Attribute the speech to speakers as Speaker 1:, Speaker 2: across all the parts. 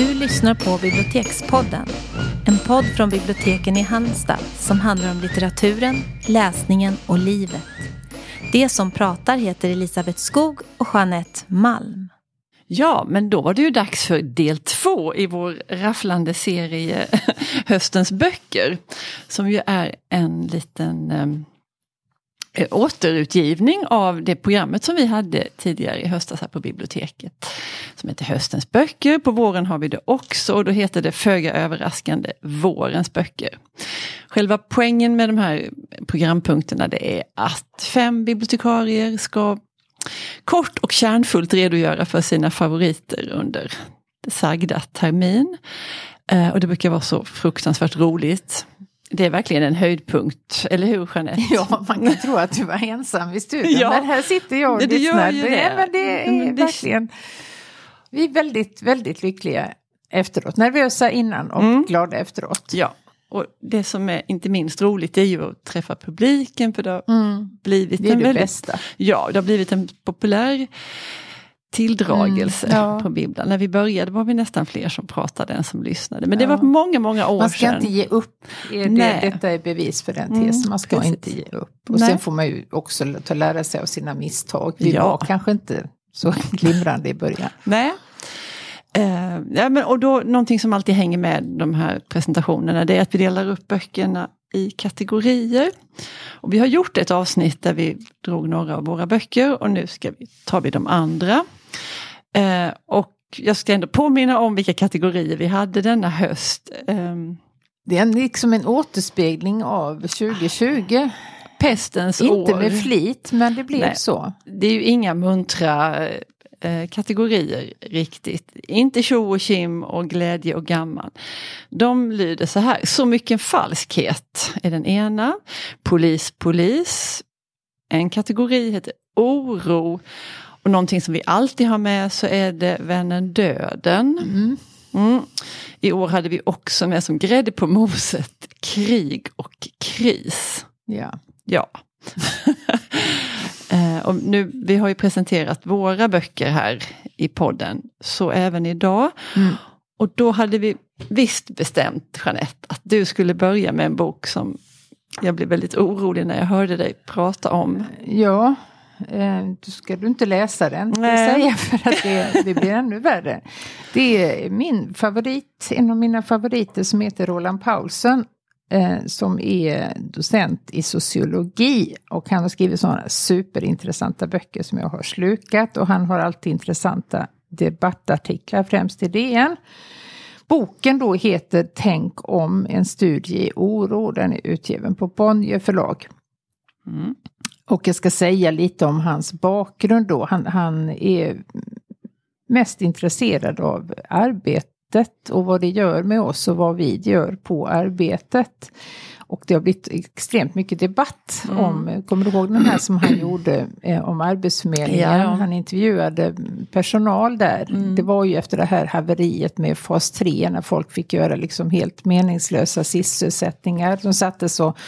Speaker 1: Du lyssnar på Bibliotekspodden. En podd från biblioteken i Halmstad som handlar om litteraturen, läsningen och livet. Det som pratar heter Elisabeth Skog och Jeanette Malm.
Speaker 2: Ja, men då var det ju dags för del två i vår rafflande serie Höstens böcker. Som ju är en liten ehm, Eh, återutgivning av det programmet som vi hade tidigare i höstas här på biblioteket. Som heter Höstens böcker. På våren har vi det också och då heter det föga överraskande Vårens böcker. Själva poängen med de här programpunkterna det är att fem bibliotekarier ska kort och kärnfullt redogöra för sina favoriter under sagda termin. Eh, och det brukar vara så fruktansvärt roligt. Det är verkligen en höjdpunkt, eller hur Jeanette?
Speaker 3: Ja, man kan tro att du var ensam i studion, ja, men här sitter jag och lyssnar.
Speaker 2: Det, det.
Speaker 3: men det är men det... verkligen... Vi är väldigt, väldigt lyckliga efteråt. Nervösa innan och mm. glada efteråt.
Speaker 2: Ja, och det som är inte minst roligt är ju att träffa publiken för det har mm. blivit
Speaker 3: det är
Speaker 2: en
Speaker 3: det
Speaker 2: väldigt,
Speaker 3: bästa.
Speaker 2: Ja, det har blivit en populär tilldragelse
Speaker 3: Mm, ja.
Speaker 2: på bibblan. När vi började var vi nästan fler som pratade än som lyssnade. Men det var många, många år
Speaker 3: Man ska
Speaker 2: sedan.
Speaker 3: inte ge upp. Är det, detta är bevis för den
Speaker 2: Mm,
Speaker 3: tesen. Man ska
Speaker 2: precis.
Speaker 3: inte ge upp. Och
Speaker 2: Nej.
Speaker 3: sen får man ju också ta lära sig av sina misstag. Vi
Speaker 2: Ja.
Speaker 3: var kanske inte så glimrande i början.
Speaker 2: Nej. Eh, ja, men, och då, någonting som alltid hänger med de här presentationerna det är att vi delar upp böckerna i kategorier. Och vi har gjort ett avsnitt där vi drog några av våra böcker och nu ska vi, tar vi de andra. Eh, och jag ska ändå påminna om vilka kategorier vi hade denna höst. Ehm,
Speaker 3: Det är liksom en återspegling av 2020.
Speaker 2: pestens
Speaker 3: Inte
Speaker 2: år.
Speaker 3: med flit, men det blev
Speaker 2: Nej.
Speaker 3: så.
Speaker 2: Det är ju inga muntra eh, kategorier riktigt. Inte tjo och kim och glädje och gammal. De lyder så här. Så mycket falskhet är den ena. Polis, polis. En kategori heter oro. Och någonting som vi alltid har med så är det vännen döden.
Speaker 3: Mm.
Speaker 2: Mm. I år hade vi också med som grädde på moset krig och kris.
Speaker 3: Ja.
Speaker 2: Ja. Eh, och nu, vi har ju presenterat våra böcker här i podden, så även idag.
Speaker 3: Mm.
Speaker 2: Och då hade vi visst bestämt, Jeanette, att du skulle börja med en bok som jag blev väldigt orolig när jag hörde dig prata om.
Speaker 3: Ja, då ska du inte läsa den,
Speaker 2: Nej.
Speaker 3: säga, för att det, det blir ännu värre. Det är min favorit, en av mina favoriter som heter Roland Paulsen. Eh, som är docent i sociologi och han har skrivit sådana superintressanta böcker som jag har slukat och han har alltid intressanta debattartiklar, främst i DN. Boken då heter Tänk om en studie i oro. Den är utgiven på Bonnier förlag.
Speaker 2: Mm.
Speaker 3: Och jag ska säga lite om hans bakgrund då. Han, han är mest intresserad av arbete arbetet och vad det gör med oss och vad vi gör på arbetet. Och det har blivit extremt mycket debatt
Speaker 2: Mm.
Speaker 3: om, kommer du ihåg den här som han gjorde eh, om Arbetsförmedlingen?
Speaker 2: Ja.
Speaker 3: Han intervjuade personal där.
Speaker 2: Mm.
Speaker 3: Det var ju efter det här haveriet med fas 3 när folk fick göra liksom helt meningslösa sysselsättningar. De sattes och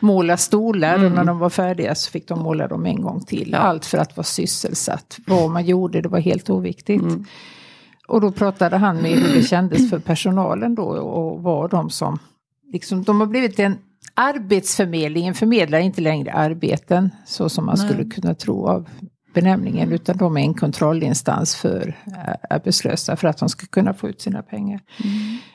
Speaker 3: måla stolar och när de var färdiga så fick de måla dem en gång till.
Speaker 2: Ja.
Speaker 3: Allt för att vara sysselsatt. Vad man gjorde, det var helt oviktigt. Och då pratade han med hur det kändes för personalen då och var de som, liksom, de har blivit en Arbetsförmedlingen förmedlar inte längre arbeten så som man
Speaker 2: Nej.
Speaker 3: skulle kunna tro av benämningen utan de är en kontrollinstans för eh, arbetslösa för att de ska kunna få ut sina pengar.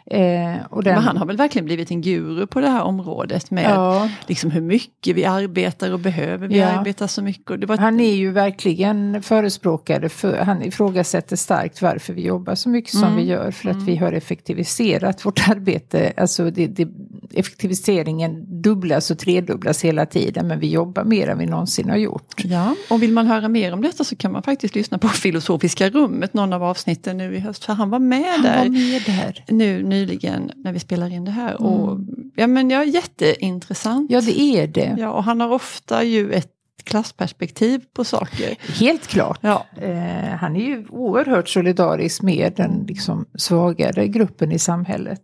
Speaker 3: Eh, och den,
Speaker 2: Men han har väl verkligen blivit en guru på det här området med
Speaker 3: ja,
Speaker 2: liksom hur mycket vi arbetar och behöver vi
Speaker 3: Ja.
Speaker 2: arbeta så mycket. Var,
Speaker 3: Han är ju verkligen förespråkare för, han ifrågasätter starkt varför vi jobbar så mycket som
Speaker 2: Mm.
Speaker 3: vi gör. För att vi har effektiviserat vårt arbete. Alltså det, det, effektiviseringen dubblas och tredubblas hela tiden. Men vi jobbar mer än vi någonsin har gjort.
Speaker 2: Ja, och vill man höra mer om detta så kan man faktiskt lyssna på Filosofiska rummet, någon av avsnitten nu i höst. För han var med
Speaker 3: Han
Speaker 2: där
Speaker 3: var med där.
Speaker 2: nu nyligen när vi spelar in det här. Och, ja men ja, jätteintressant.
Speaker 3: Ja det är det.
Speaker 2: Ja, och han har ofta ju ett klassperspektiv på saker.
Speaker 3: Helt klart.
Speaker 2: Ja,
Speaker 3: Eh, han är ju oerhört solidarisk med den liksom, svagare gruppen i samhället.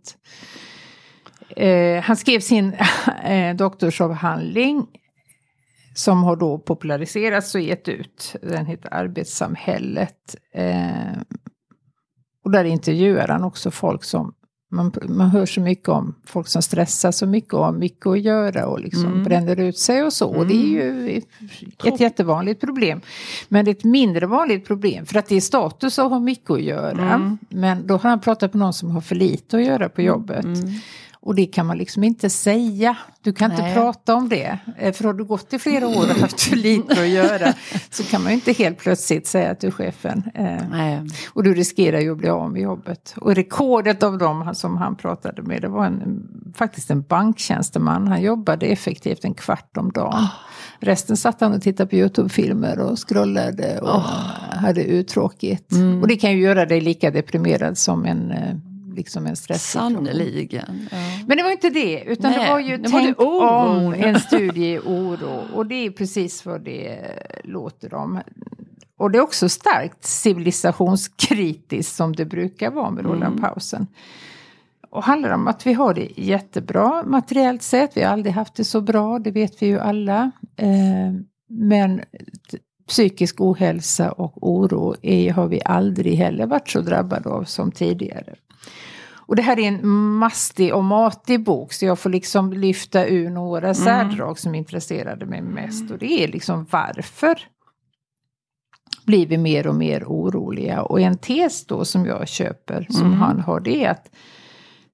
Speaker 3: Eh, han skrev sin eh, doktorsavhandling som har då populariserats och gett ut. Den heter Arbetssamhället. Eh, Och där intervjuar han också folk som man, man hör så mycket om folk som stressar så mycket och har mycket att göra och liksom
Speaker 2: Mm.
Speaker 3: bränner ut sig och så. Och det är ju ett, ett jättevanligt problem. Men det är ett mindre vanligt problem för att det är status att ha mycket att göra.
Speaker 2: Mm.
Speaker 3: Men då har han pratat med någon som har för lite att göra på jobbet.
Speaker 2: Mm.
Speaker 3: Och det kan man liksom inte säga. Du kan inte
Speaker 2: Nej.
Speaker 3: prata om det. Eh, För har du gått i flera år och haft för lite att göra så kan man ju inte helt plötsligt säga att du är chefen. Eh,
Speaker 2: Nej.
Speaker 3: och du riskerar ju att bli av med jobbet. Och rekordet av dem som han pratade med det var en, faktiskt en banktjänsteman. Han jobbade effektivt en kvart om dagen. Resten satt han och tittade på Youtube-filmer och scrollade och hade uttråkigt. Och det kan ju göra dig lika deprimerad som en, eh, liksom en stressituation.
Speaker 2: Sannoliken. Ja.
Speaker 3: Men det var inte det, utan
Speaker 2: Nej,
Speaker 3: det var ju
Speaker 2: det
Speaker 3: tänk om en studie i oro. Och det är precis vad det låter om. Och det är också starkt civilisationskritiskt som det brukar vara med Roland Pausen. Och handlar om att vi har det jättebra materiellt sett. Vi har aldrig haft det så bra, det vet vi ju alla. Eh, men psykisk ohälsa och oro är, har vi aldrig heller varit så drabbade av som tidigare. Och det här är en mastig och matig bok så jag får liksom lyfta ur några särdrag som intresserade mig mest. Och det är liksom varför blir vi mer och mer oroliga. Och en tes då som jag köper, som han har, det är att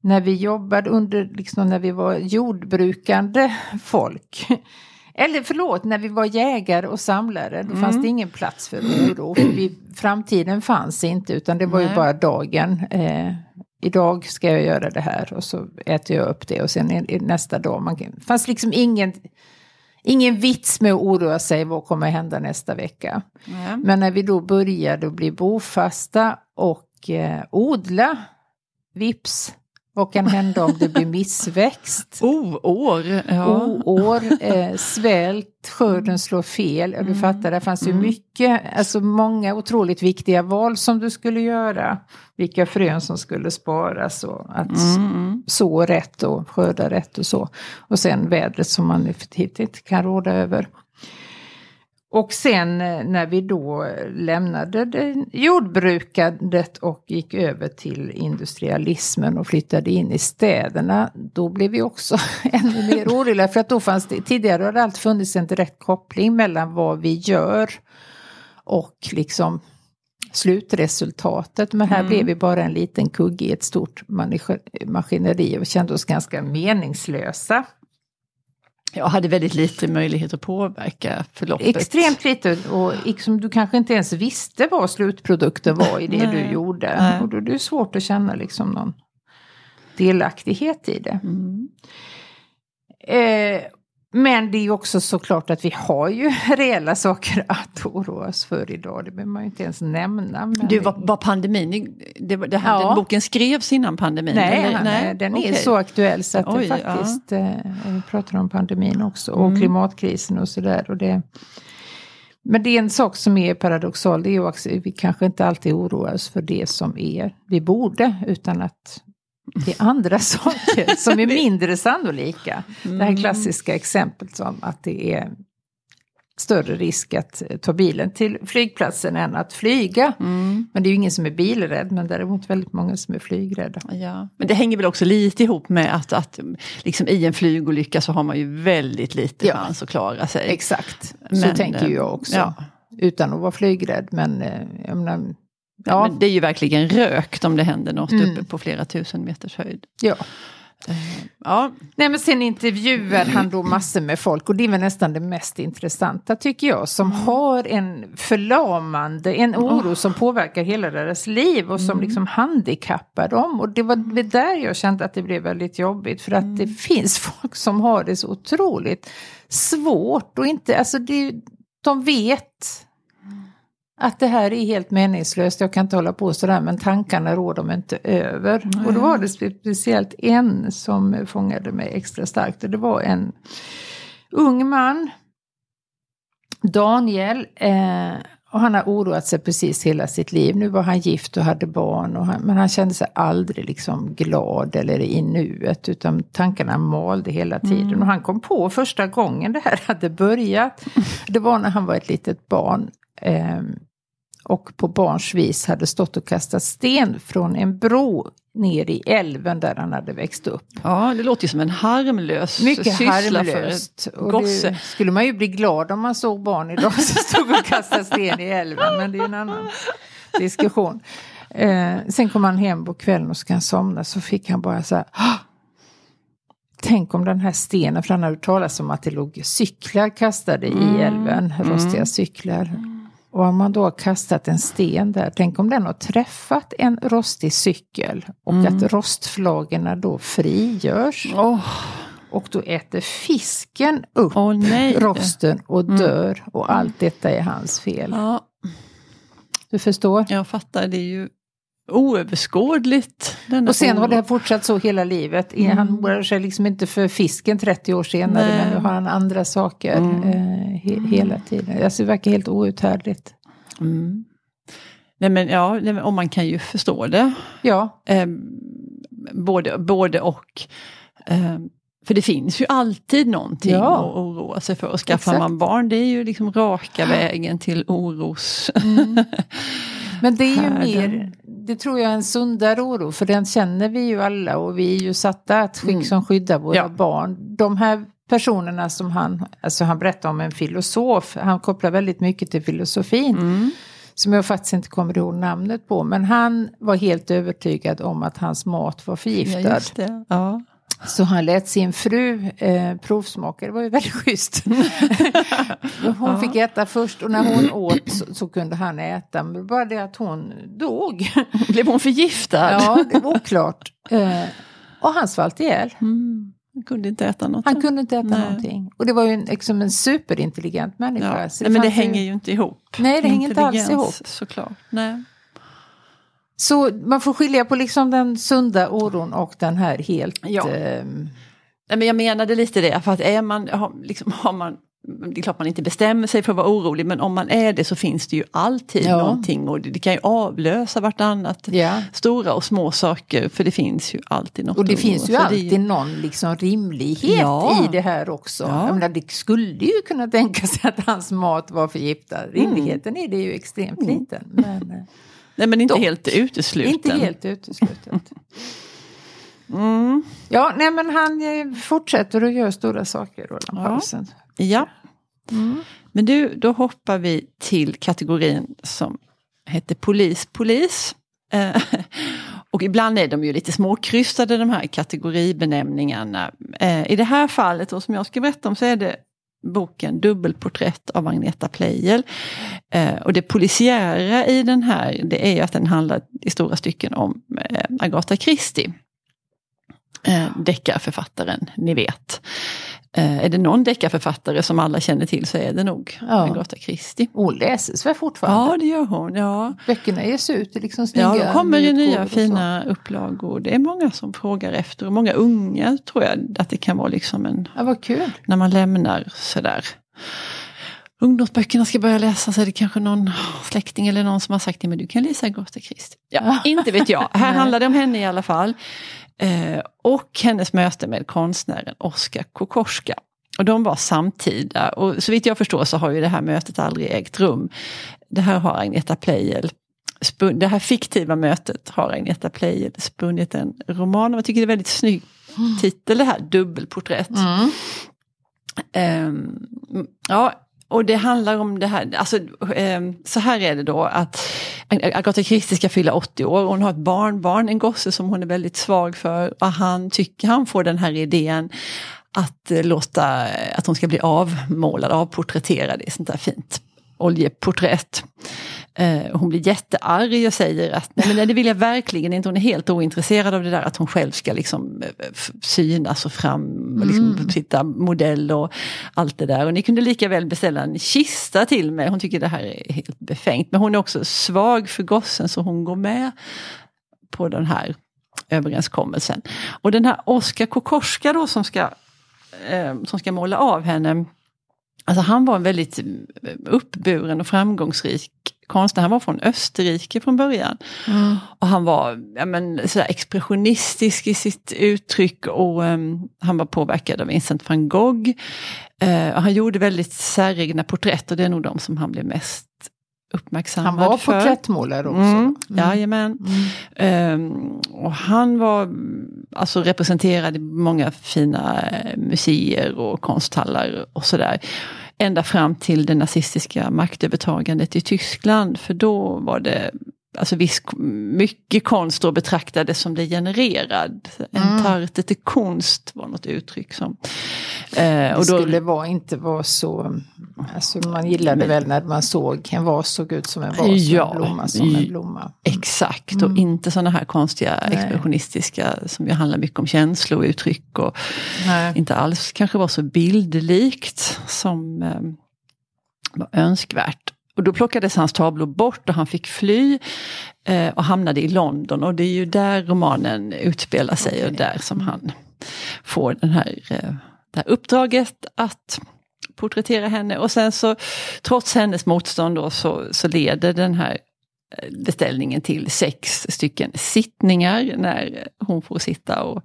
Speaker 3: när vi jobbade under, liksom när vi var jordbrukande folk. Eller förlåt, när vi var jägare och samlare, då fanns det ingen plats för oro. För vi, framtiden fanns inte, utan det var ju
Speaker 2: Nej.
Speaker 3: bara dagen. Eh, idag ska jag göra det här och så äter jag upp det och sen nästa dag. Man kan, det fanns liksom ingen, ingen vits med att oroa sig, vad kommer hända nästa vecka?
Speaker 2: Ja.
Speaker 3: Men när vi då började att bli bofasta och eh, odla, vips, vad kan hända om det blir missväxt?
Speaker 2: Oh, år. Ja.
Speaker 3: Oår, eh, svält, skörden slår fel. Ja, Du fattar, det fanns ju mycket, alltså många otroligt viktiga val som du skulle göra. Vilka frön som skulle sparas och att
Speaker 2: Mm.
Speaker 3: så rätt och skörda rätt och så. Och sen vädret som man effektivt inte kan råda över. Och sen eh, när vi då lämnade det jordbrukandet och gick över till industrialismen och flyttade in i städerna, då blev vi också ännu mer oroliga. För att då fanns det, tidigare har det alltid funnits en direkt koppling mellan vad vi gör och liksom slutresultatet. Men här blev vi bara en liten kugge i ett stort maskineri och kände oss ganska meningslösa.
Speaker 2: Jag hade väldigt lite möjlighet att påverka förloppet.
Speaker 3: Extremt lite och liksom, du kanske inte ens visste vad slutprodukten var i det du gjorde.
Speaker 2: Nej.
Speaker 3: Och då är det svårt att känna liksom någon delaktighet i det.
Speaker 2: Mm.
Speaker 3: Eh, men det är ju också såklart att vi har ju reella saker att oroa oss för idag. Det behöver man ju inte ens nämna.
Speaker 2: Du, var, var pandemin, det, det här,
Speaker 3: Ja.
Speaker 2: den boken skrevs innan pandemin?
Speaker 3: Nej,
Speaker 2: eller?
Speaker 3: han- den är
Speaker 2: Okej.
Speaker 3: så aktuell så att
Speaker 2: Oj,
Speaker 3: det
Speaker 2: ja.
Speaker 3: faktiskt, eh, vi pratar om pandemin också och
Speaker 2: Mm.
Speaker 3: klimatkrisen och sådär. Men det är en sak som är paradoxal, det är ju också, vi kanske inte alltid oroar oss för det som är, vi borde, utan att det är andra saker som är mindre sannolika. Det
Speaker 2: Mm.
Speaker 3: här klassiska exemplet som att det är större risk att eh, ta bilen till flygplatsen än att flyga.
Speaker 2: Mm.
Speaker 3: Men det är ju ingen som är bilrädd, men däremot väldigt många som är flygrädda.
Speaker 2: Ja. Men det hänger väl också lite ihop med att, att liksom i en flygolycka så har man ju väldigt lite
Speaker 3: Ja.
Speaker 2: chans att klara sig.
Speaker 3: Exakt, så
Speaker 2: Men,
Speaker 3: tänker ju
Speaker 2: eh,
Speaker 3: jag också.
Speaker 2: ja.
Speaker 3: Utan att vara flygrädd, men eh, jag menar, ja,
Speaker 2: Men det är ju verkligen rökt om det händer något
Speaker 3: Mm.
Speaker 2: uppe på flera tusen meters höjd.
Speaker 3: ja.
Speaker 2: Ja,
Speaker 3: Nej men sen intervjuar han då massor med folk och det är väl nästan det mest intressanta tycker jag. Som
Speaker 2: Mm.
Speaker 3: har en förlamande, en oro som påverkar hela deras liv och
Speaker 2: Mm.
Speaker 3: som liksom handikappar dem. Och det var väl där jag kände att det blev väldigt jobbigt. För att
Speaker 2: Mm.
Speaker 3: det finns folk som har det så otroligt svårt och inte, alltså det, de vet att det här är helt meningslöst, jag kan inte hålla på sådär men tankarna rår de inte över. Och då var det speciellt en som fångade mig extra starkt och det var en ung man, Daniel, eh, och han har oroat sig precis hela sitt liv. Nu var han gift och hade barn, och han, men han kände sig aldrig liksom glad eller i nuet, utan tankarna malde hela tiden. Och han kom på första gången det här hade börjat, det var när han var ett litet barn. Eh, och på barns vis hade stått och kastat sten från en bro ner i älven där han hade växt upp.
Speaker 2: Ja, det låter ju som en harmlös
Speaker 3: Mycket
Speaker 2: syssla
Speaker 3: harmlöst.
Speaker 2: för ett
Speaker 3: Och
Speaker 2: gosse.
Speaker 3: det skulle man ju bli glad om man såg barn idag som stod och kastade sten i älven, men det är en annan diskussion. Eh, sen kom han hem på kvällen och ska han somna så fick han bara så här! Tänk om den här stenen, för han hade talas om att det låg cyklar kastade i älven, rostiga cyklar. Och om man då har kastat en sten där, tänk om den har träffat en rostig cykel och att rostflagorna då frigörs.
Speaker 2: Åh,
Speaker 3: Och då äter fisken upp
Speaker 2: nej.
Speaker 3: rosten och dör och allt detta är hans fel.
Speaker 2: Ja,
Speaker 3: Du förstår?
Speaker 2: jag fattar, det är ju oöverskådligt.
Speaker 3: Och sen har det fortsatt så hela livet. Han oroar sig liksom inte för fisken 30 år senare
Speaker 2: Nej.
Speaker 3: men nu har han andra saker eh, he hela tiden. Alltså det verkar helt outhärdligt.
Speaker 2: Mm. Nej men ja, och man kan ju förstå det.
Speaker 3: Ja,
Speaker 2: Eh, både, både och. Eh, för det finns ju alltid någonting
Speaker 3: Ja.
Speaker 2: att oroa sig för. Och skaffar
Speaker 3: Exakt.
Speaker 2: man barn, det är ju liksom raka vägen till oros...
Speaker 3: men det är ju mer, det tror jag är en sundare oro för den känner vi ju alla och vi är ju satta att skick
Speaker 2: Mm.
Speaker 3: som skyddar våra
Speaker 2: Ja.
Speaker 3: barn. De här personerna som han, alltså han berättar om en filosof, han kopplar väldigt mycket till filosofin.
Speaker 2: Mm.
Speaker 3: som jag faktiskt inte kommer ihåg namnet på. Men han var helt övertygad om att hans mat var
Speaker 2: Ja,
Speaker 3: förgiftad.
Speaker 2: just det. Ja.
Speaker 3: Så han lät sin fru eh, provsmaka, det var ju väldigt schysst. hon fick äta först och när hon åt så, så kunde han äta. Men bara det att hon dog.
Speaker 2: Blev hon förgiftad?
Speaker 3: ja, det var oklart. Eh, och han svalt ihjäl.
Speaker 2: Mm. Han kunde inte äta något.
Speaker 3: Han kunde inte äta
Speaker 2: Nej.
Speaker 3: någonting. Och det var ju en, liksom en superintelligent människa.
Speaker 2: Ja. Nej, men det hänger ju inte ihop.
Speaker 3: Nej, det hänger inte alls ihop.
Speaker 2: Såklart. Nej.
Speaker 3: Så man får skilja på liksom den sunda oron och den här helt...
Speaker 2: Ja.
Speaker 3: ehm,
Speaker 2: Nej, men jag menade lite det, för att är man, har, liksom, har man, det är klart man inte bestämmer sig för att vara orolig, men om man är det så finns det ju alltid
Speaker 3: Ja.
Speaker 2: någonting och det, det kan ju avlösa vartannat.
Speaker 3: ja.
Speaker 2: Stora och små saker, för det finns ju alltid något
Speaker 3: Och det finns ju.
Speaker 2: Det
Speaker 3: alltid någon liksom rimlighet
Speaker 2: Ja.
Speaker 3: i det här också.
Speaker 2: Ja.
Speaker 3: Jag menar, det skulle ju kunna tänka sig att hans mat var förgiftad. Rimligheten i det är ju extremt liten. Men eh,
Speaker 2: Nej men inte
Speaker 3: Dock.
Speaker 2: helt utesluten.
Speaker 3: inte helt uteslutet.
Speaker 2: Mm.
Speaker 3: Ja, nej men han eh, fortsätter att göra stora saker, Roland
Speaker 2: Ja.
Speaker 3: Paulsen.
Speaker 2: Ja,
Speaker 3: Mm.
Speaker 2: men du, då hoppar vi till kategorin som heter polis, polis. Eh, och ibland är de ju lite småkrystade de här kategoribenämningarna. Eh, I det här fallet, och som jag ska berätta om, så är det boken Dubbelporträtt av Agneta Pleijel. Eh, och det polisiära i den här, det är ju att den handlar i stora stycken om eh, Agatha Christie. Eh, deckarförfattaren, ni vet. Eh, är det någon deckarförfattare som alla känner till så är det nog
Speaker 3: Ja.
Speaker 2: Agatha Christie.
Speaker 3: Hon läses väl fortfarande?
Speaker 2: Ja, det gör hon. Ja,
Speaker 3: Böckerna ges ut i liksom snygga
Speaker 2: ja de kommer i nya fina upplagor. Det är många som frågar efter och många unga tror jag att det kan vara liksom en,
Speaker 3: Ja, vad kul.
Speaker 2: när man lämnar sådär. Ungdomsböckerna ska börja läsa så är det kanske någon släkting eller någon som har sagt att du kan läsa Agatha Christie. Ja, inte vet jag. Här handlar det om henne i alla fall. Eh, och hennes möte med konstnären Oskar Kokorska. Och de var samtida och så vitt jag förstår så har ju det här mötet aldrig ägt rum. Det här har Agneta Pleijel det här fiktiva mötet har Agneta Pleijel spunnit en roman om. Jag tycker det är väldigt snygg titel det här, Dubbelporträtt.
Speaker 3: Mm.
Speaker 2: Ehm, ja, och det handlar om det här, alltså ehm, så här är det då att Agatha Christie ska fylla 80 år, hon har ett barnbarn, en gosse som hon är väldigt svag för och han tycker han får den här idén att eh, låta, att hon ska bli avmålad, avporträtterad i sånt där fint oljeporträtt. Eh, hon blir jättearg och säger att nej, men det vill jag verkligen inte. Hon är helt ointresserad av det där att hon själv ska liksom eh, synas och fram och liksom sitta modell och allt det där. Och ni kunde lika väl beställa en kista till mig. Hon tycker det här är helt befängt. Men hon är också svag för gossen så hon går med på den här överenskommelsen. Och den här Oskar Kokorska då som ska, eh, som ska måla av henne Alltså han var en väldigt eh, uppburen och framgångsrik konstnär. Han var från Österrike från början.
Speaker 3: Mm.
Speaker 2: Och han var ja, men, sådär expressionistisk i sitt uttryck och ehm, han var påverkad av Vincent van Gogh. Och han gjorde väldigt säregna porträtt och det är nog de som han blev mest uppmärksammad
Speaker 3: Han var
Speaker 2: för.
Speaker 3: porträttmålare också.
Speaker 2: Mm,
Speaker 3: Mm.
Speaker 2: Jajamän. Ehm, och han var mm, alltså representerad i många fina eh, museer och konsthallar och sådär. Ända fram till det nazistiska maktövertagandet i Tyskland. För då var det alltså viss, mycket konst då betraktades som degenererad. En
Speaker 3: Mm.
Speaker 2: tarte till konst var något uttryck som. Eh,
Speaker 3: Det
Speaker 2: och då,
Speaker 3: skulle vara, inte vara så... Alltså man gillade
Speaker 2: Men-
Speaker 3: väl när man såg en vas såg ut som en vas, och
Speaker 2: Ja,
Speaker 3: en blomma som en blomma.
Speaker 2: Exakt, och
Speaker 3: Mm.
Speaker 2: inte sådana här konstiga
Speaker 3: Nej.
Speaker 2: expressionistiska som ju handlar mycket om känslouttryck och
Speaker 3: Nej.
Speaker 2: inte alls kanske var så bildlikt som eh, var önskvärt. Och då plockades hans tavlor bort och han fick fly eh, och hamnade i London och det är ju där romanen utspelar sig och
Speaker 3: Okej.
Speaker 2: där som han får den här, eh, det här uppdraget att porträttera henne och sen så trots hennes motstånd då så, så leder den här eh, beställningen till sex stycken sittningar när hon får sitta och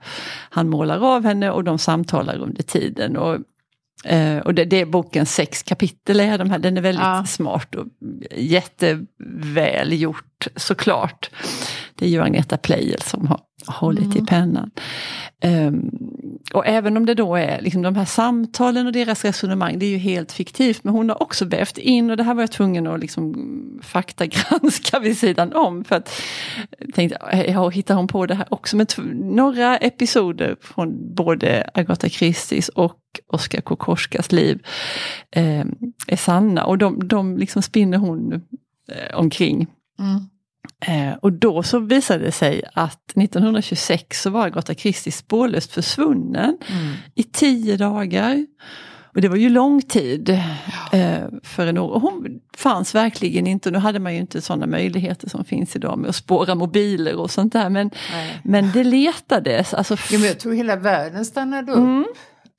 Speaker 2: han målar av henne och de samtalar under tiden. Och, eh, och det, det är bokens sex kapitel, är de här, den är väldigt
Speaker 3: Ja.
Speaker 2: smart och jätteväl gjort såklart. Det är ju Agneta Pleijel som har hållit i
Speaker 3: Mm.
Speaker 2: pennan. Ehm, och även om det då är liksom de här samtalen och deras resonemang, det är ju helt fiktivt, men hon har också vävt in, och det här var jag tvungen att liksom faktagranska vid sidan om, för att jag tänkte, ja, hittar hon på det här också? Men några episoder från både Agatha Christies och Oskar Kokorskas liv eh, är sanna, och de, de liksom spinner hon eh, omkring.
Speaker 3: Mm.
Speaker 2: Eh, och då så visade det sig att 1926 så var Agatha Christie spårlöst försvunnen
Speaker 3: Mm.
Speaker 2: i tio dagar. Och det var ju lång tid eh, för en år. Och hon fanns verkligen inte, nu hade man ju inte sådana möjligheter som finns idag med att spåra mobiler och sånt där. Men,
Speaker 3: Nej.
Speaker 2: men det letades. Alltså,
Speaker 3: Jo, men jag tror hela världen stannade upp
Speaker 2: Mm.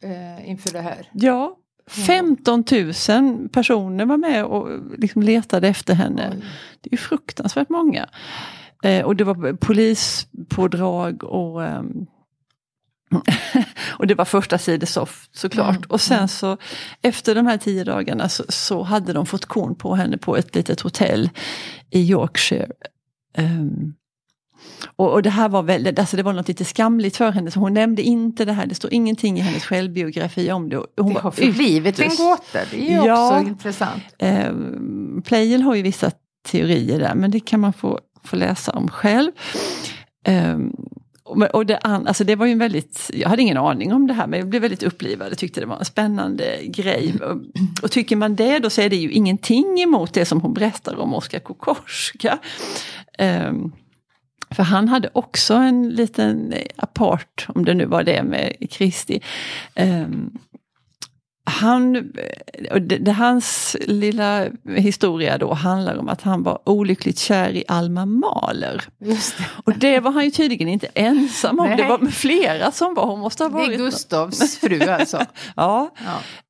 Speaker 3: Eh, inför det här.
Speaker 2: Ja, 15 000 personer var med och liksom letade efter henne.
Speaker 3: Oj.
Speaker 2: Det är ju fruktansvärt många. Eh, och det var polispådrag och ehm, och det var första sidesoff såklart.
Speaker 3: Mm,
Speaker 2: Och sen så efter de här tio dagarna så, så hade de fått korn på henne på ett litet hotell i Yorkshire. Ehm, och, och det här var väldigt, alltså det var något lite skamligt för henne, så hon nämnde inte det här, det står ingenting i hennes självbiografi om det. Hon
Speaker 3: Det har förblivit en gåta, det är ju
Speaker 2: Ja.
Speaker 3: också intressant.
Speaker 2: Eh, Pleijel har ju vissa teorier där, men det kan man få, få läsa om själv. Eh, och, det, alltså det var ju en väldigt, jag hade ingen aning om det här men jag blev väldigt upplivad och tyckte det var en spännande grej. Och, och tycker man det då så är det ju ingenting emot det som hon berättar om Oskar Kokorska. Eh, för han hade också en liten apart, om det nu var det med Kristi. Um, han, det, det, hans lilla historia då handlar om att han var olyckligt kär i Alma Mahler.
Speaker 3: Det.
Speaker 2: Och det var han ju tydligen inte ensam om,
Speaker 3: Nej.
Speaker 2: det var flera som var. Hon måste ha
Speaker 3: det
Speaker 2: varit
Speaker 3: är Gustavs fru alltså.
Speaker 2: Ja,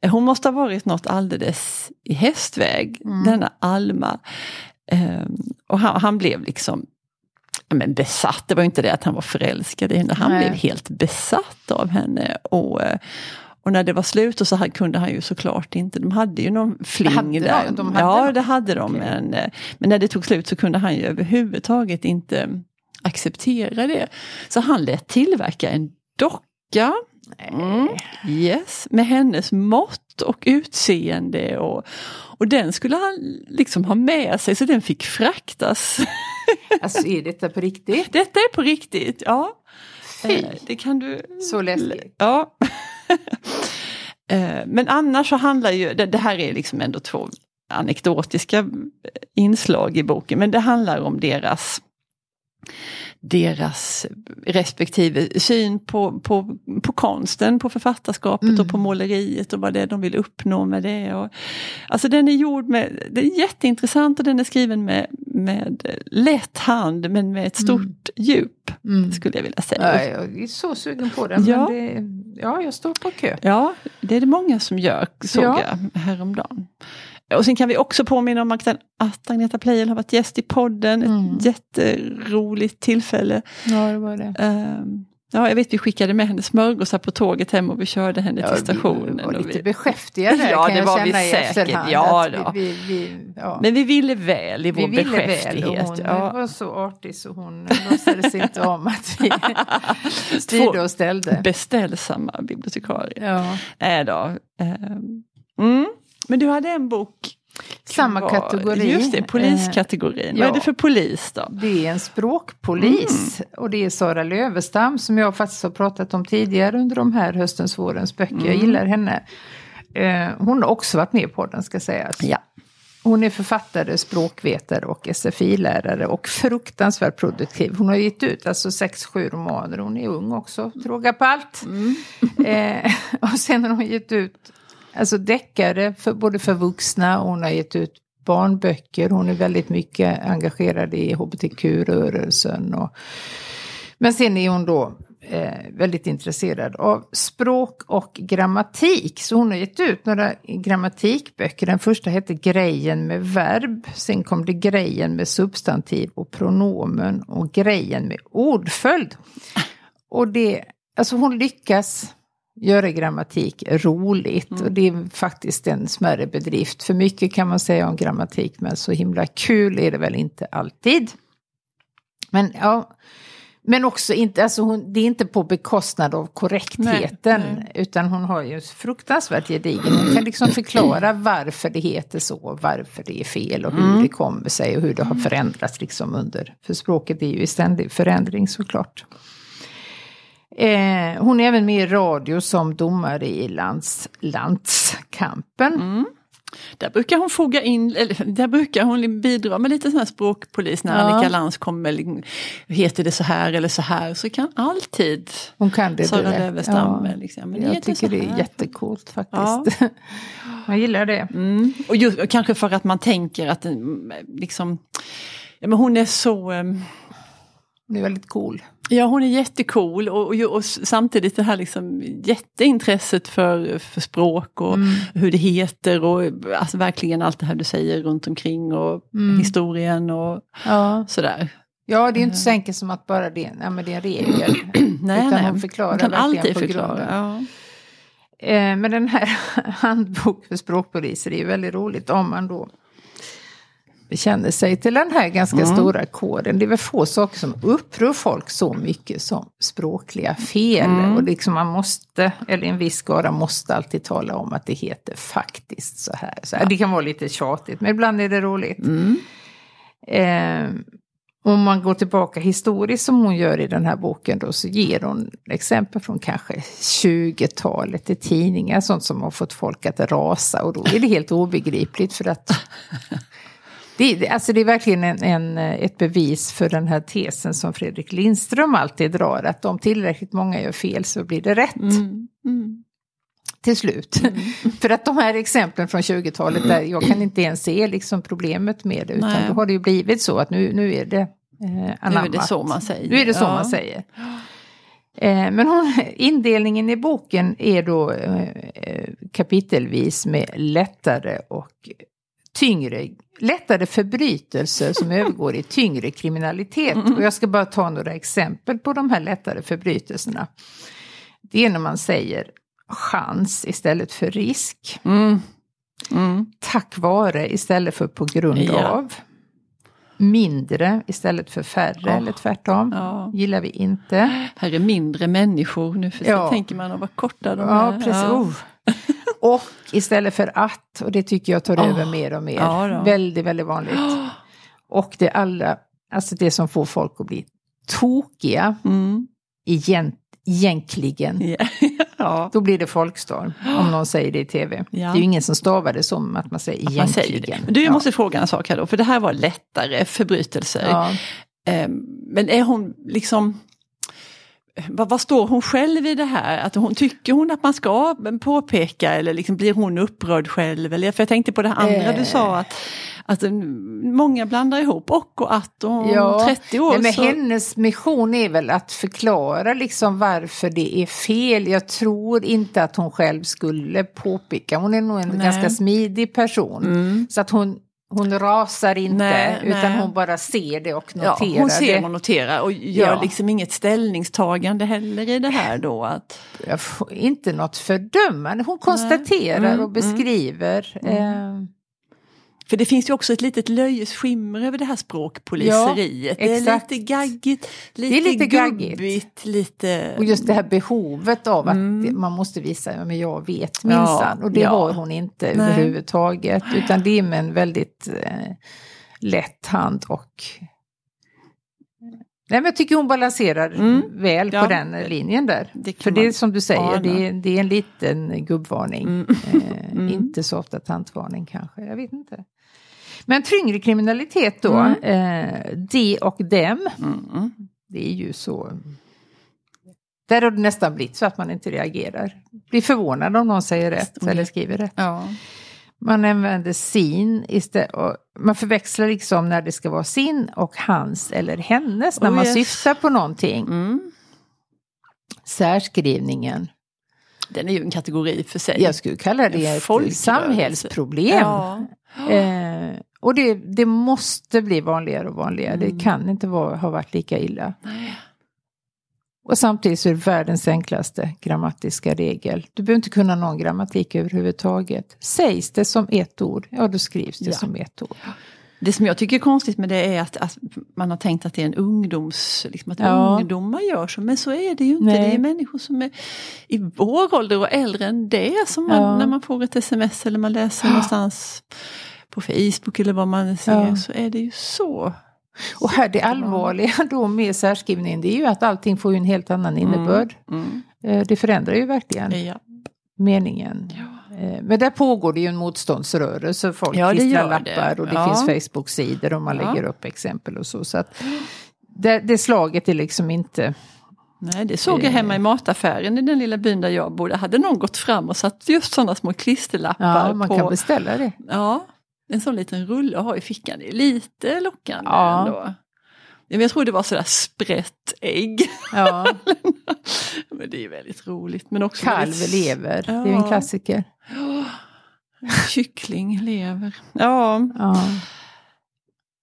Speaker 3: Ja.
Speaker 2: hon måste ha varit något alldeles i hästväg,
Speaker 3: Mm.
Speaker 2: denna Alma. Ehm, och han, han blev liksom men besatt, det var ju inte det att han var förälskad i henne, han
Speaker 3: Nej.
Speaker 2: blev helt besatt av henne. Och, eh, och när det var slut och så kunde han ju såklart inte, de hade ju någon fling
Speaker 3: Hade de?
Speaker 2: där.
Speaker 3: De hade
Speaker 2: ja, det hade de.
Speaker 3: Okej.
Speaker 2: Men, eh, men när det tog slut så kunde han ju överhuvudtaget inte acceptera det. Så han lät tillverka en docka Mm. Yes, med hennes mått och utseende och, och den skulle han liksom ha med sig så den fick fraktas.
Speaker 3: Alltså är detta på riktigt?
Speaker 2: Detta är på riktigt, ja.
Speaker 3: Fy,
Speaker 2: Eh, Det kan du...
Speaker 3: så läskigt.
Speaker 2: Ja. Eh, Men annars så handlar ju, det, det här är liksom ändå två anekdotiska inslag i boken, men det handlar om deras deras respektive syn på, på, på konsten, på författarskapet
Speaker 3: Mm.
Speaker 2: och på måleriet och vad det är de vill uppnå med det. Och, alltså den är gjord med, det är jätteintressant och den är skriven med, med lätt hand men med ett stort djup,
Speaker 3: Mm.
Speaker 2: skulle jag vilja säga.
Speaker 3: Ja, jag är så sugen på den.
Speaker 2: Ja.
Speaker 3: Det, ja, jag står på kö.
Speaker 2: Ja, det är det många som gör, såg
Speaker 3: Ja.
Speaker 2: jag häromdagen. Och sen kan vi också påminna om att Agneta Pleijel har varit gäst i podden,
Speaker 3: Mm.
Speaker 2: ett jätteroligt tillfälle.
Speaker 3: Ja, det var det.
Speaker 2: Ehm, Ja, jag vet vi skickade med henne smörgåsar på tåget hem och vi körde henne till stationen.
Speaker 3: Vi var lite
Speaker 2: vi...
Speaker 3: beskäftiga där
Speaker 2: Ja,
Speaker 3: kan
Speaker 2: det
Speaker 3: jag
Speaker 2: var
Speaker 3: känna
Speaker 2: vi
Speaker 3: i
Speaker 2: säkert.
Speaker 3: efterhand.
Speaker 2: Ja, då.
Speaker 3: vi, vi, ja.
Speaker 2: Men vi ville väl i vår
Speaker 3: vi ville väl
Speaker 2: beskäftighet.
Speaker 3: och hon
Speaker 2: ja.
Speaker 3: var så artig så hon låtsades inte om att vi styrde och ställde.
Speaker 2: Beställsamma bibliotekarier.
Speaker 3: Ja.
Speaker 2: Nej då. ehm, Mm. Men du hade en bok.
Speaker 3: Samma kategori.
Speaker 2: Just det, poliskategorin. Vad är det för polis då?
Speaker 3: Det är en språkpolis
Speaker 2: Mm.
Speaker 3: och det är Sara Lövestam som jag faktiskt har pratat om tidigare under de här höstens vårens böcker. Jag
Speaker 2: Mm.
Speaker 3: gillar henne. Eh, hon har också varit med på den ska sägas.
Speaker 2: Ja.
Speaker 3: Hon är författare, språkvetare och SFI-lärare och fruktansvärt produktiv. Hon har gett ut alltså sex, sju romaner. Hon är ung också, fråga på allt. Eh, och sen har hon gett ut alltså deckare för, både för vuxna och hon har gett ut barnböcker. Hon är väldigt mycket engagerad i hbtq-rörelsen. Och, men sen är hon då eh, väldigt intresserad av språk och grammatik. Så hon har gett ut några grammatikböcker. Den första hette Grejen med verb. Sen kom det Grejen med substantiv och pronomen och Grejen med ordföljd. Och det, alltså hon lyckas göra grammatik roligt. Och det är faktiskt en smärre bedrift. För mycket kan man säga om grammatik men så himla kul är det väl inte alltid. Men ja, men också inte, alltså hon, det är inte på bekostnad av korrektheten.
Speaker 2: Nej,
Speaker 3: Utan hon har ju fruktansvärt gedigen. Hon kan liksom förklara varför det heter så, varför det är fel och hur det kommer sig och hur det har förändrats liksom under. För språket är ju i ständig förändring såklart. Eh, hon är även med i radio som domare i lands, landskampen.
Speaker 2: Där brukar hon foga in, eller där brukar hon bidra med lite sån här språkpolis när
Speaker 3: Ja.
Speaker 2: Annika Lantz kommer, liksom, heter det så här eller så här, så kan alltid
Speaker 3: Hon kan det
Speaker 2: Sara. Lövestam
Speaker 3: Ja.
Speaker 2: liksom. Men
Speaker 3: Jag tycker det är jättecoolt faktiskt. Jag gillar det.
Speaker 2: Mm. Och, just, och kanske för att man tänker att den, liksom, ja, men hon är så, ehm,
Speaker 3: Hon är väldigt cool.
Speaker 2: Ja hon är jättecool och, och, och samtidigt det här liksom jätteintresset för, för språk och hur det heter och alltså verkligen allt det här du säger runt omkring och historien och
Speaker 3: Ja.
Speaker 2: sådär.
Speaker 3: ja, det är inte så enkelt som att bara det, nej, men det är en regel. utan hon förklarar
Speaker 2: Hon kan alltid förklara. Ja.
Speaker 3: Eh, men den här handbok för språkpoliser är ju väldigt roligt om man då bekänner sig till den här ganska
Speaker 2: Mm.
Speaker 3: stora koden. Det är väl få saker som upprör folk så mycket som språkliga fel.
Speaker 2: Mm.
Speaker 3: Och liksom man måste, eller en viss skara måste alltid tala om att det heter faktiskt så här. Så här. Det kan vara lite tjatigt, men ibland är det roligt.
Speaker 2: Mm.
Speaker 3: Eh, om man går tillbaka historiskt som hon gör i den här boken då så ger hon exempel från kanske 20-talet i tidningar, sånt som har fått folk att rasa och då är det helt obegripligt för att det, är- alltså det är verkligen en, en, ett bevis för den här tesen som Fredrik Lindström alltid drar, att om tillräckligt många gör fel så blir det rätt
Speaker 2: Mm. Mm.
Speaker 3: till slut. För att de här exemplen från 20-talet, där jag kan inte ens se liksom problemet med det, utan
Speaker 2: Nej.
Speaker 3: då har det ju blivit så att nu, nu är det eh,
Speaker 2: Nu
Speaker 3: anammat.
Speaker 2: är det så man säger.
Speaker 3: Nu är det så
Speaker 2: Ja.
Speaker 3: man säger. Eh, men hon, indelningen i boken är då eh, eh, kapitelvis med lättare och tyngre, lättare förbrytelser som övergår i tyngre kriminalitet. Och jag ska bara ta några exempel på de här lättare förbrytelserna. Det är när man säger chans istället för risk.
Speaker 2: Mm. Mm.
Speaker 3: Tack vare istället för på grund
Speaker 2: Ja.
Speaker 3: av. Mindre istället för färre
Speaker 2: Ja.
Speaker 3: eller tvärtom.
Speaker 2: Ja.
Speaker 3: Gillar vi inte.
Speaker 2: Här är mindre människor, nu för
Speaker 3: Ja.
Speaker 2: så tänker man vad korta de
Speaker 3: Ja,
Speaker 2: är.
Speaker 3: precis. Oh. Och istället för att, och det tycker jag tar
Speaker 2: Oh.
Speaker 3: över mer och mer.
Speaker 2: Ja
Speaker 3: väldigt, väldigt vanligt. Och det allra, alltså det som får folk att bli tokiga,
Speaker 2: Mm.
Speaker 3: egent, egentligen.
Speaker 2: Ja. ja.
Speaker 3: Då blir det folkstorm om någon säger det i tv.
Speaker 2: Ja.
Speaker 3: Det är ju ingen som stavar det som att man säger
Speaker 2: Man
Speaker 3: egentligen.
Speaker 2: säger det. Men du, jag
Speaker 3: Ja.
Speaker 2: måste fråga en sak här då, för det här var lättare förbrytelser.
Speaker 3: Ja.
Speaker 2: Ehm, Men är hon liksom... Vad, vad står hon själv i det här? Att hon, tycker hon att man ska påpeka eller liksom blir hon upprörd själv? Eller, för jag tänkte på det andra
Speaker 3: Eh.
Speaker 2: du sa att, att mm, många blandar ihop och och att om
Speaker 3: Ja,
Speaker 2: 30 år
Speaker 3: Nej, men
Speaker 2: så...
Speaker 3: hennes mission är väl att förklara liksom varför det är fel. Jag tror inte att hon själv skulle påpeka. Hon är nog en
Speaker 2: Nej.
Speaker 3: ganska smidig person.
Speaker 2: Mm.
Speaker 3: Så att hon, hon rasar inte
Speaker 2: Nej,
Speaker 3: utan
Speaker 2: nej.
Speaker 3: hon bara ser det och
Speaker 2: Ja,
Speaker 3: noterar
Speaker 2: hon ser
Speaker 3: det.
Speaker 2: och noterar och gör
Speaker 3: Ja.
Speaker 2: liksom inget ställningstagande heller i det här då. Att,
Speaker 3: Inte något fördömande, hon konstaterar
Speaker 2: Mm,
Speaker 3: och beskriver. Eh,
Speaker 2: för det finns ju också ett litet löjes skimmer över det här språkpoliseriet.
Speaker 3: Ja,
Speaker 2: det är lite gaggigt, lite,
Speaker 3: är lite gaggigt.
Speaker 2: gubbigt, lite...
Speaker 3: och just det här behovet av att
Speaker 2: Mm.
Speaker 3: man måste visa, ja, men jag vet
Speaker 2: Ja,
Speaker 3: minsann. Och det
Speaker 2: ja.
Speaker 3: har hon inte
Speaker 2: Nej.
Speaker 3: överhuvudtaget. Utan det är med en väldigt eh, lätt hand och Nej, men jag tycker hon balanserar
Speaker 2: Mm.
Speaker 3: väl
Speaker 2: Ja.
Speaker 3: på den linjen där.
Speaker 2: Det
Speaker 3: För det är som du säger, det är, det är en liten gubbvarning.
Speaker 2: Mm.
Speaker 3: Eh,
Speaker 2: Mm.
Speaker 3: Inte så ofta tantvarning kanske, jag vet inte. Men tyngre kriminalitet då,
Speaker 2: Mm.
Speaker 3: eh, de och dem,
Speaker 2: Mm.
Speaker 3: det är ju så... Där har det nästan blivit så att man inte reagerar. Blir förvånad om någon säger rätt
Speaker 2: det-
Speaker 3: eller skriver rätt.
Speaker 2: Ja.
Speaker 3: Man använder sin istället. Och man förväxlar liksom när det ska vara sin och hans eller hennes när
Speaker 2: Oh,
Speaker 3: man
Speaker 2: yes.
Speaker 3: syftar på någonting.
Speaker 2: Mm.
Speaker 3: Särskrivningen.
Speaker 2: Den är ju en kategori för sig.
Speaker 3: Jag skulle kalla det ett samhällsproblem.
Speaker 2: Ja.
Speaker 3: Eh, och det, det måste bli vanligare och vanligare.
Speaker 2: Mm.
Speaker 3: Det kan inte vara, ha varit lika illa.
Speaker 2: Nej.
Speaker 3: Och samtidigt så är det världens enklaste grammatiska regel. Du behöver inte kunna någon grammatik överhuvudtaget. Sägs det som ett ord, ja då skrivs det
Speaker 2: Ja.
Speaker 3: som ett ord.
Speaker 2: Det som jag tycker är konstigt med det är att, att man har tänkt att det är en ungdoms... Liksom att
Speaker 3: Ja.
Speaker 2: ungdomar gör så, men så är det ju inte.
Speaker 3: Nej.
Speaker 2: Det är människor som är i vår ålder och äldre än det. Som man,
Speaker 3: Ja.
Speaker 2: När man får ett sms eller man läser någonstans på Facebook eller vad man ser
Speaker 3: Ja.
Speaker 2: så är det ju så.
Speaker 3: Och här det allvarliga då med särskrivningen det är ju att allting får ju en helt annan innebörd.
Speaker 2: Mm.
Speaker 3: Eh, Det förändrar ju verkligen
Speaker 2: Ja.
Speaker 3: meningen.
Speaker 2: Ja.
Speaker 3: Eh, Men där pågår det ju en motståndsrörelse. Folk
Speaker 2: Ja,
Speaker 3: klistrar lappar och det
Speaker 2: Ja.
Speaker 3: finns Facebook-sidor och man
Speaker 2: Ja.
Speaker 3: lägger upp exempel och så. så att det, det slaget är liksom inte...
Speaker 2: Nej, det såg jag
Speaker 3: Eh.
Speaker 2: hemma i mataffären i den lilla byn där jag bodde. Hade någon gått fram och satt just sådana små klisterlappar
Speaker 3: Ja, man
Speaker 2: på...
Speaker 3: kan beställa det.
Speaker 2: Ja, en sån liten rulle att ha i fickan. Det är lite lockande
Speaker 3: Ja.
Speaker 2: ändå. Ja, Jag tror det var sådär sprätt ägg.
Speaker 3: Ja,
Speaker 2: men det är väldigt roligt. Men också
Speaker 3: kalv
Speaker 2: väldigt...
Speaker 3: lever, det är en
Speaker 2: Ja.
Speaker 3: klassiker.
Speaker 2: Ja, kyckling, lever. Ja,
Speaker 3: Ja,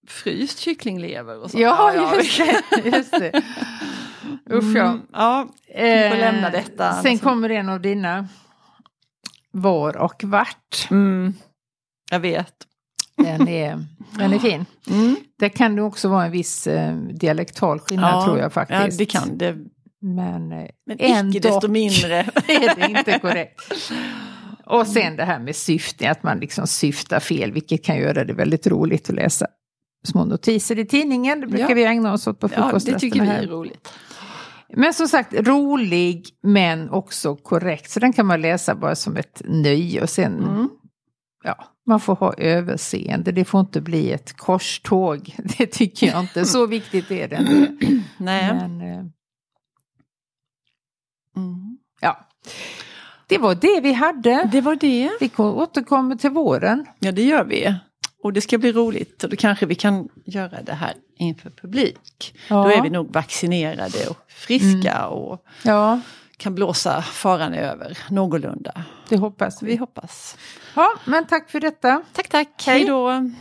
Speaker 2: fryst kycklinglever och så.
Speaker 3: ja just det. Just det. Usch ja.
Speaker 2: Mm, ja, vi får lämna detta.
Speaker 3: Sen kommer en av dina. Var och vart.
Speaker 2: mm, jag vet.
Speaker 3: Den är, den är fin.
Speaker 2: Mm.
Speaker 3: Det kan det också vara en viss eh, dialektal skillnad tror jag faktiskt.
Speaker 2: Ja, det kan det.
Speaker 3: Men, eh,
Speaker 2: Men icke desto mindre.
Speaker 3: är det inte korrekt. Och sen det här med syftning, att man liksom syftar fel, vilket kan göra det väldigt roligt att läsa små notiser i tidningen. Det brukar
Speaker 2: Ja.
Speaker 3: vi ägna oss åt på
Speaker 2: ja, det
Speaker 3: frukostrasterna
Speaker 2: tycker vi är roligt.
Speaker 3: Men som sagt, rolig men också korrekt. Så den kan man läsa bara som ett nöje och sen,
Speaker 2: Mm.
Speaker 3: Ja, man får ha överseende. Det får inte bli ett korståg. Det tycker jag inte. Så viktigt är det inte.
Speaker 2: Nej.
Speaker 3: Men, eh,
Speaker 2: Mm.
Speaker 3: ja. Det var det vi hade.
Speaker 2: Det var det.
Speaker 3: Vi ko- återkommer till våren.
Speaker 2: Ja, det gör vi. Och det ska bli roligt och då kanske vi kan göra det här inför publik.
Speaker 3: Ja.
Speaker 2: Då är vi nog vaccinerade och friska och
Speaker 3: Ja,
Speaker 2: kan blåsa faran över någorlunda.
Speaker 3: det hoppas vi.
Speaker 2: Vi hoppas.
Speaker 3: Ja, men tack för detta.
Speaker 2: Tack, tack.
Speaker 3: Hej.
Speaker 2: Hej då.